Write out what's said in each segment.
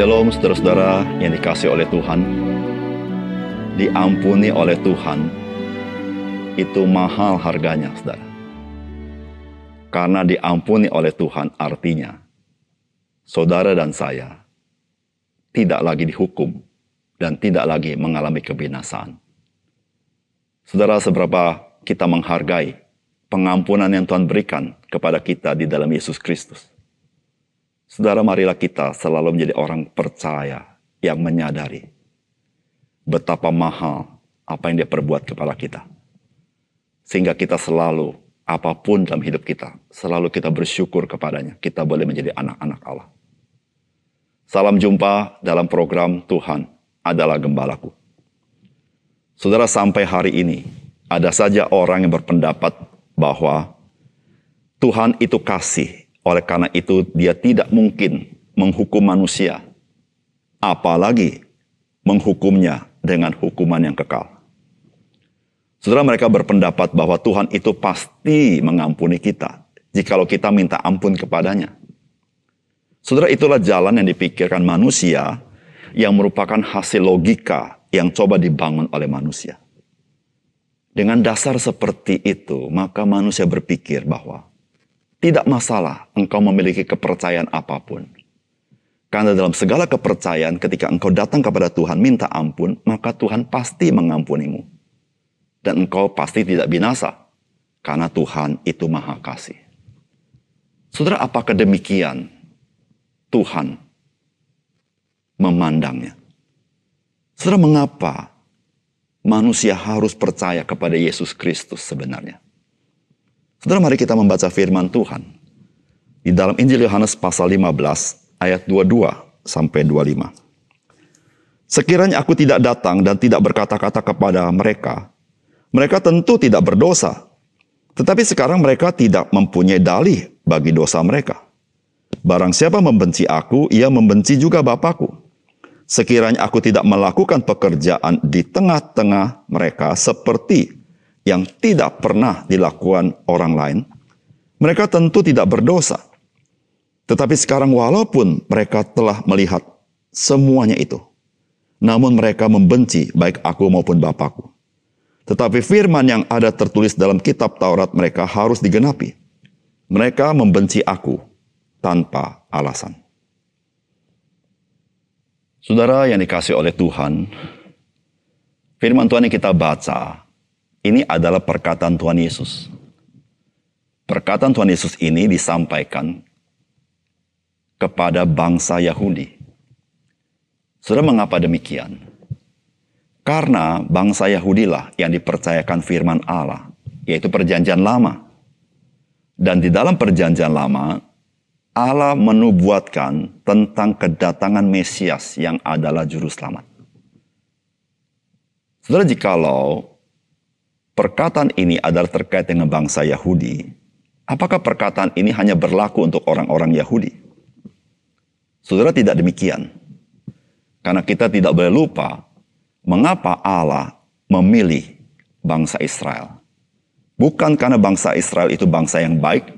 Shalom saudara-saudara yang dikasih oleh Tuhan. Diampuni oleh Tuhan itu mahal harganya, saudara. Karena diampuni oleh Tuhan artinya saudara dan saya tidak lagi dihukum dan tidak lagi mengalami kebinasaan. Saudara, seberapa kita menghargai pengampunan yang Tuhan berikan kepada kita di dalam Yesus Kristus. Saudara, marilah kita selalu menjadi orang percaya yang menyadari betapa mahal apa yang dia perbuat kepada kita. Sehingga kita selalu, apa pun dalam hidup kita, selalu kita bersyukur kepadanya. Kita boleh menjadi anak-anak Allah. Salam jumpa dalam program Tuhan adalah gembalaku. Saudara, sampai hari ini, ada saja orang yang berpendapat bahwa Tuhan itu kasih, oleh karena itu, dia tidak mungkin menghukum manusia, apalagi menghukumnya dengan hukuman yang kekal. Saudara mereka berpendapat bahwa Tuhan itu pasti mengampuni kita jikalau kita minta ampun kepadanya. Saudara itulah jalan yang dipikirkan manusia yang merupakan hasil logika yang coba dibangun oleh manusia. Dengan dasar seperti itu, maka manusia berpikir bahwa tidak masalah engkau memiliki kepercayaan apa pun. Karena dalam segala kepercayaan ketika engkau datang kepada Tuhan minta ampun, maka Tuhan pasti mengampunimu. Dan engkau pasti tidak binasa. Karena Tuhan itu maha kasih. Saudara, apakah demikian Tuhan memandangnya? Saudara, mengapa manusia harus percaya kepada Yesus Kristus sebenarnya? Saudara, mari kita membaca firman Tuhan. Di dalam Injil Yohanes pasal 15 ayat 22 sampai 25. Sekiranya aku tidak datang dan tidak berkata-kata kepada mereka, mereka tentu tidak berdosa. Tetapi sekarang mereka tidak mempunyai dalih bagi dosa mereka. Barang siapa membenci aku, ia membenci juga Bapakku. Sekiranya aku tidak melakukan pekerjaan di tengah-tengah mereka seperti yang tidak pernah dilakukan orang lain, mereka tentu tidak berdosa. Tetapi sekarang walaupun mereka telah melihat semuanya itu, namun mereka membenci baik aku maupun Bapakku. Tetapi firman yang ada tertulis dalam kitab Taurat mereka harus digenapi. Mereka membenci aku tanpa alasan. Saudara yang dikasih oleh Tuhan, firman Tuhan yang kita baca ini adalah perkataan Tuhan Yesus. Perkataan Tuhan Yesus ini disampaikan kepada bangsa Yahudi. Sudah mengapa demikian? Karena bangsa Yahudilah yang dipercayakan firman Allah, yaitu perjanjian lama. Dan di dalam perjanjian lama, Allah menubuatkan tentang kedatangan Mesias yang adalah juru selamat. Saudara, jikalau perkataan ini adalah terkait dengan bangsa Yahudi, apakah perkataan ini hanya berlaku untuk orang-orang Yahudi? Saudara tidak demikian. Karena kita tidak boleh lupa mengapa Allah memilih bangsa Israel. Bukan karena bangsa Israel itu bangsa yang baik,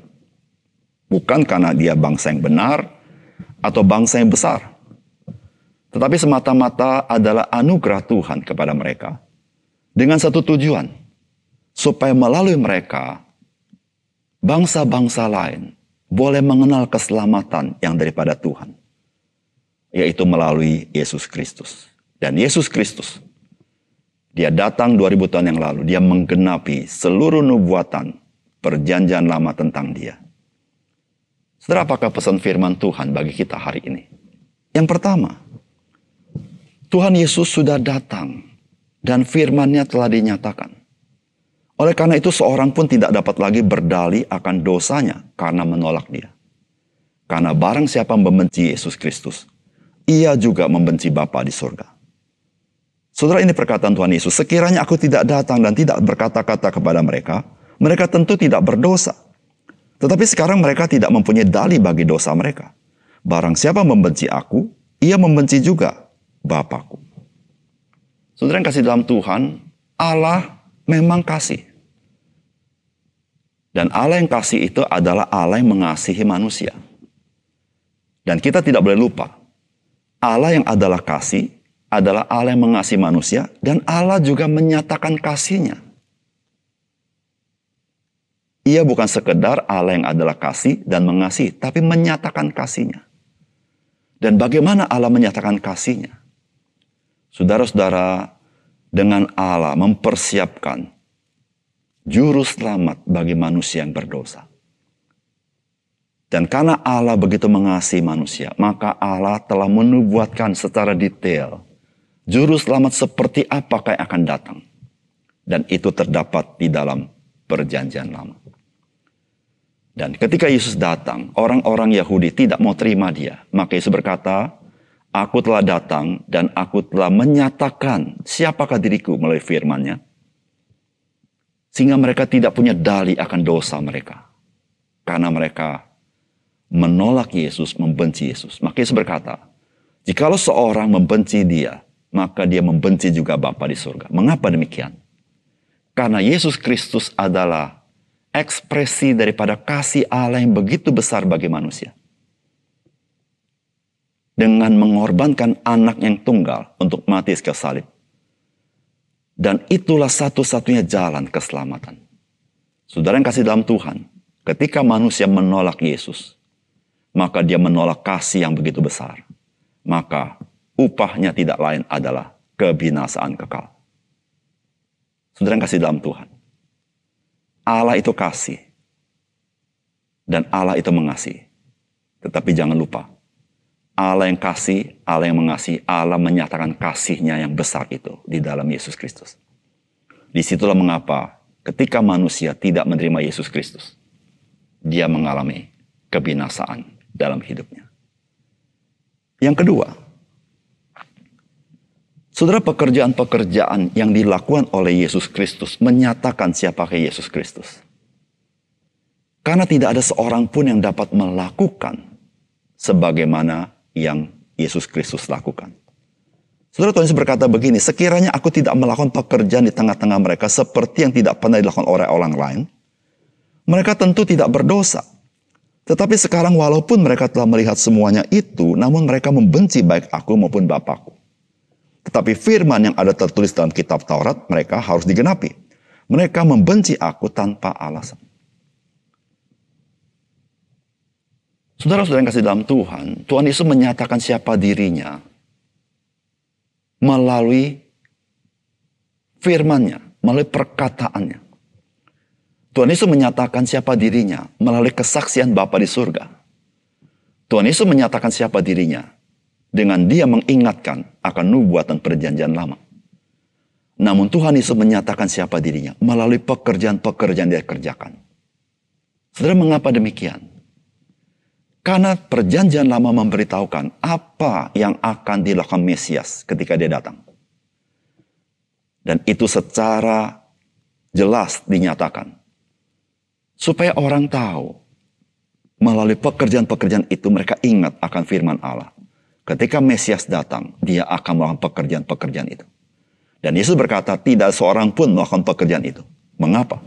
bukan karena dia bangsa yang benar, atau bangsa yang besar. Tetapi semata-mata adalah anugerah Tuhan kepada mereka. Dengan satu tujuan, supaya melalui mereka bangsa-bangsa lain boleh mengenal keselamatan yang daripada Tuhan, yaitu melalui Yesus Kristus. Dan Yesus Kristus, dia datang 2000 tahun yang lalu, dia menggenapi seluruh nubuatan perjanjian lama tentang dia. Saudara, apakah pesan firman Tuhan bagi kita hari ini? Yang pertama, Tuhan Yesus sudah datang dan firman-Nya telah dinyatakan. Oleh karena itu seorang pun tidak dapat lagi berdali akan dosanya karena menolak dia. Karena barang siapa membenci Yesus Kristus, ia juga membenci Bapa di surga. Saudara ini perkataan Tuhan Yesus, sekiranya aku tidak datang dan tidak berkata-kata kepada mereka, mereka tentu tidak berdosa. Tetapi sekarang mereka tidak mempunyai dali bagi dosa mereka. Barang siapa membenci aku, ia membenci juga Bapakku. Saudara yang kasih dalam Tuhan, Allah memang kasih. Dan Allah yang kasih itu adalah Allah yang mengasihi manusia. Dan kita tidak boleh lupa, Allah yang adalah kasih adalah Allah yang mengasihi manusia dan Allah juga menyatakan kasihnya. Ia bukan sekedar Allah yang adalah kasih dan mengasihi, tapi menyatakan kasihnya. Dan bagaimana Allah menyatakan kasihnya? Saudara-saudara, dengan Allah mempersiapkan juru selamat bagi manusia yang berdosa. Dan karena Allah begitu mengasihi manusia, maka Allah telah menubuatkan secara detail juru selamat seperti apakah yang akan datang. Dan itu terdapat di dalam perjanjian lama. Dan ketika Yesus datang, orang-orang Yahudi tidak mau terima dia. Maka Yesus berkata, Aku telah datang dan aku telah menyatakan siapakah diriku melalui firman-Nya. Sehingga mereka tidak punya dalih akan dosa mereka. Karena mereka menolak Yesus, membenci Yesus. Maka Yesus berkata, jikalau seorang membenci dia, maka dia membenci juga Bapa di surga. Mengapa demikian? Karena Yesus Kristus adalah ekspresi daripada kasih Allah yang begitu besar bagi manusia. Dengan mengorbankan anak yang tunggal untuk mati ke salib. Dan itulah satu-satunya jalan keselamatan. Saudara yang kasih dalam Tuhan, ketika manusia menolak Yesus, maka dia menolak kasih yang begitu besar. Maka upahnya tidak lain adalah kebinasaan kekal. Saudara yang kasih dalam Tuhan. Allah itu kasih. Dan Allah itu mengasihi. Tetapi jangan lupa, Allah yang kasih, Allah yang mengasihi, Allah menyatakan kasihnya yang besar itu di dalam Yesus Kristus. Di situlah mengapa ketika manusia tidak menerima Yesus Kristus, dia mengalami kebinasaan dalam hidupnya. Yang kedua, saudara pekerjaan-pekerjaan yang dilakukan oleh Yesus Kristus menyatakan siapakah Yesus Kristus. Karena tidak ada seorang pun yang dapat melakukan sebagaimana yang Yesus Kristus lakukan. Saudara Tuhan Yesus berkata begini, sekiranya aku tidak melakukan pekerjaan di tengah-tengah mereka seperti yang tidak pernah dilakukan oleh orang lain, mereka tentu tidak berdosa. Tetapi sekarang walaupun mereka telah melihat semuanya itu, namun mereka membenci baik aku maupun Bapakku. Tetapi firman yang ada tertulis dalam kitab Taurat, mereka harus digenapi. Mereka membenci aku tanpa alasan. Saudara-saudara yang kasih dalam Tuhan, Tuhan Yesus menyatakan siapa dirinya melalui firmannya, melalui perkataannya. Tuhan Yesus menyatakan siapa dirinya melalui kesaksian Bapa di surga. Tuhan Yesus menyatakan siapa dirinya dengan dia mengingatkan akan nubuatan perjanjian lama. Namun Tuhan Yesus menyatakan siapa dirinya melalui pekerjaan-pekerjaan dia kerjakan. Saudara mengapa demikian? Karena perjanjian lama memberitahukan apa yang akan dilakukan Mesias ketika dia datang. Dan itu secara jelas dinyatakan Supaya orang tahu. Melalui pekerjaan-pekerjaan itu mereka ingat akan firman Allah. Ketika Mesias datang, dia akan melakukan pekerjaan-pekerjaan itu. Dan Yesus berkata, tidak seorang pun melakukan pekerjaan itu. Mengapa?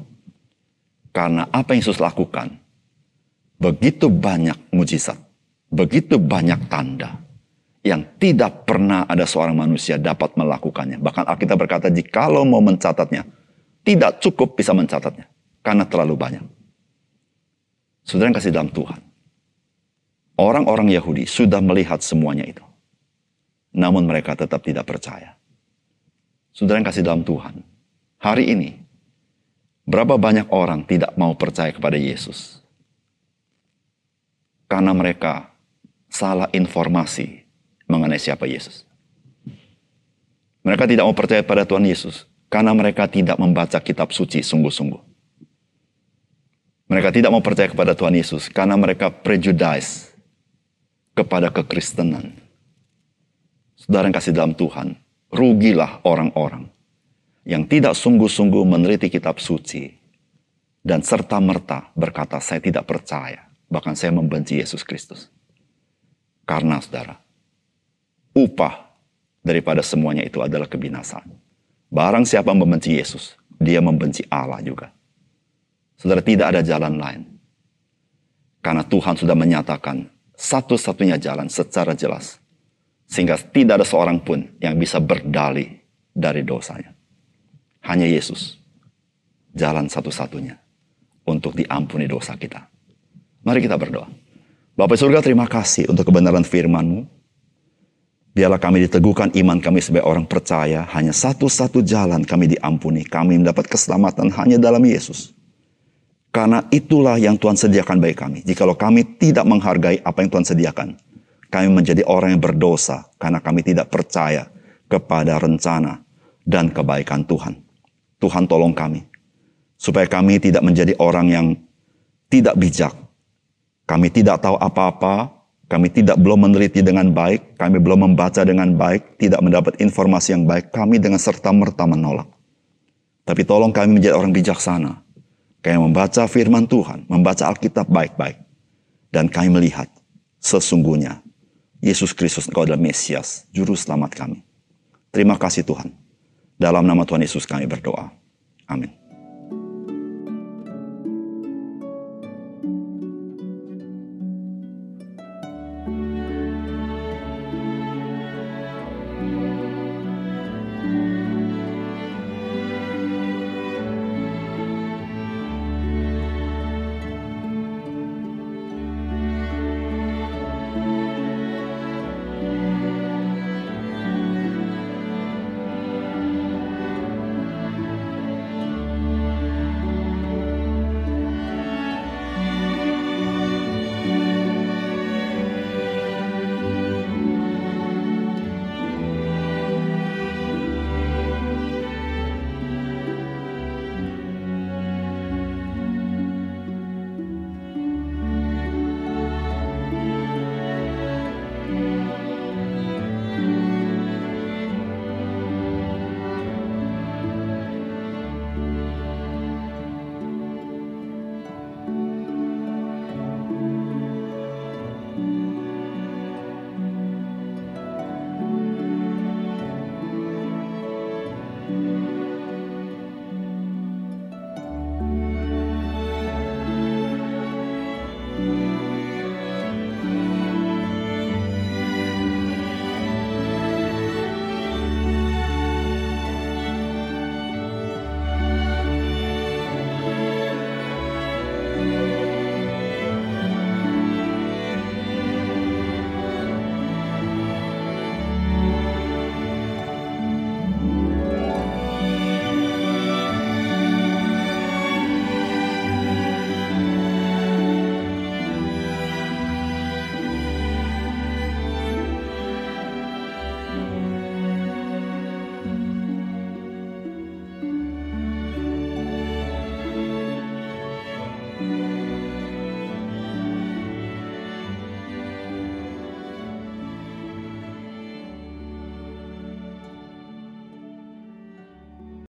Karena apa yang Yesus lakukan, begitu banyak mujizat, begitu banyak tanda, yang tidak pernah ada seorang manusia dapat melakukannya. Bahkan Alkitab berkata, jikalau mau mencatatnya, tidak cukup bisa mencatatnya. Karena terlalu banyak. Saudara yang kasih dalam Tuhan. Orang-orang Yahudi sudah melihat semuanya itu. Namun mereka tetap tidak percaya. Saudara yang kasih dalam Tuhan. Hari ini, berapa banyak orang tidak mau percaya kepada Yesus. Karena mereka salah informasi mengenai siapa Yesus. Mereka tidak mau percaya pada Tuhan Yesus karena mereka tidak membaca kitab suci sungguh-sungguh. Mereka tidak mau percaya kepada Tuhan Yesus karena mereka prejudice kepada kekristenan. Saudara yang kasih dalam Tuhan, rugilah orang-orang yang tidak sungguh-sungguh meneliti kitab suci dan serta-merta berkata, saya tidak percaya, bahkan saya membenci Yesus Kristus. Karena saudara, upah daripada semuanya itu adalah kebinasaan. Barang siapa membenci Yesus, dia membenci Allah juga. Saudara, tidak ada jalan lain. Karena Tuhan sudah menyatakan satu-satunya jalan secara jelas. Sehingga tidak ada seorang pun yang bisa berdalih dari dosanya. Hanya Yesus. Jalan satu-satunya untuk diampuni dosa kita. Mari kita berdoa. Bapak surga terima kasih untuk kebenaran firman-Mu. Biarlah kami diteguhkan iman kami sebagai orang percaya. Hanya satu-satu jalan kami diampuni. Kami mendapat keselamatan hanya dalam Yesus. Karena itulah yang Tuhan sediakan bagi kami. Jikalau kami tidak menghargai apa yang Tuhan sediakan, kami menjadi orang yang berdosa karena kami tidak percaya kepada rencana dan kebaikan Tuhan. Tuhan tolong kami supaya kami tidak menjadi orang yang tidak bijak. Kami tidak tahu apa-apa, kami tidak belum meneliti dengan baik, kami belum membaca dengan baik, tidak mendapat informasi yang baik, kami dengan serta-merta menolak. Tapi tolong kami menjadi orang bijaksana Kayak membaca firman Tuhan, membaca Alkitab baik-baik. Dan kami melihat sesungguhnya Yesus Kristus engkau adalah Mesias, Juru Selamat kami. Terima kasih Tuhan. Dalam nama Tuhan Yesus kami berdoa. Amin.